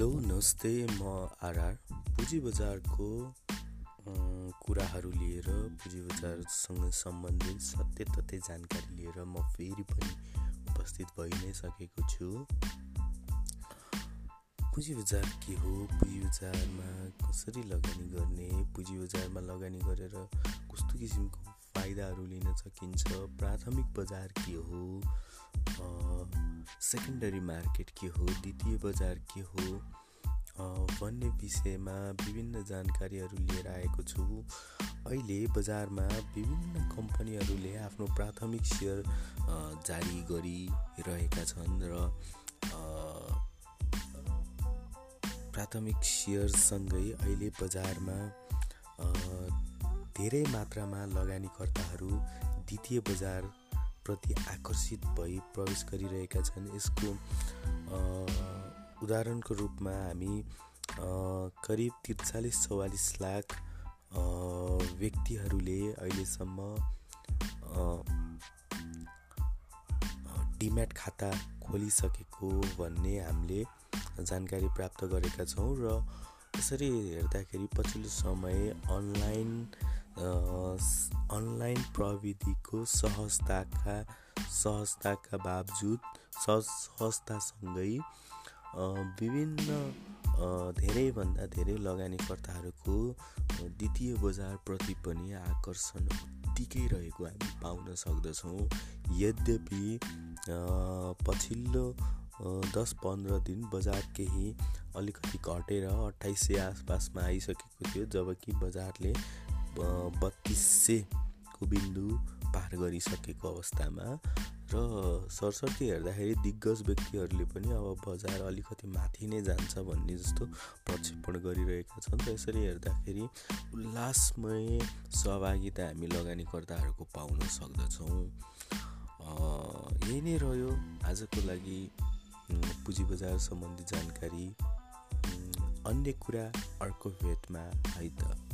Hello नमस्ते। म RR पुँजी बजारको कुराहरू लिएर पुँजी बजारसँग सम्बन्धित सत्य तथ्य जानकारी लिएर म फेरि पनि उपस्थित भइ नै सकेको छु। पुँजी बजार के हो? पुँजी बजारमा कसरी लगानी गर्ने? पुँजी बजारमा लगानी गरेर कस्तो किसिमको फाइदाहरू लिन सकिन्छ? प्राथमिक बजार के हो? सेकेन्डरी मार्केट के हो द्वितीय बजार के हो भन्ने विषयमा विभिन्न जानकारीहरू लिएर आएको छु। अहिले बजारमा विभिन्न कम्पनीहरूले आफ्नो प्राथमिक सेयर जारी गरिरहेका छन् र प्राथमिक सेयरसँगै अहिले बजारमा धेरै मात्रामा लगानीकर्ताहरू द्वितीय बजार प्रति आकर्षित भई प्रवेश गरिरहेका छन्। यसको उदाहरणको रूपमा हामी करिब त्रिचालिस चौवालिस लाख व्यक्तिहरूले अहिलेसम्म डिम्याट खाता खोलिसकेको भन्ने हामीले जानकारी प्राप्त गरेका छौँ र यसरी हेर्दाखेरि पछिल्लो समय अनलाइन अनलाइन प्रविधिको सहजताका सहजताका बावजुद सहज सहजतासँगै विभिन्न धेरैभन्दा धेरै लगानीकर्ताहरूको द्वितीय बजारप्रति पनि आकर्षण उत्तिकै रहेको हामी पाउन सक्दछौँ। यद्यपि पछिल्लो दस पन्ध्र दिन बजार केही अलिकति घटेर अठाइस सय आसपासमा आइसकेको थियो जबकि बजारले बत्तिस सयको बिन्दु पार गरिसकेको अवस्थामा र सरसर्ती हेर्दाखेरि दिग्गज व्यक्तिहरूले पनि अब बजार अलिकति माथि नै जान्छ भन्ने जस्तो प्रक्षेपण गरिरहेका छन् र यसरी हेर्दाखेरि उल्लासमय सहभागिता हामी लगानीकर्ताहरूको पाउन सक्दछौँ। यही नै रह्यो। आजको लागि पुँजी बजार सम्बन्धी जानकारी अन्य कुरा अर्को भेटमा है त।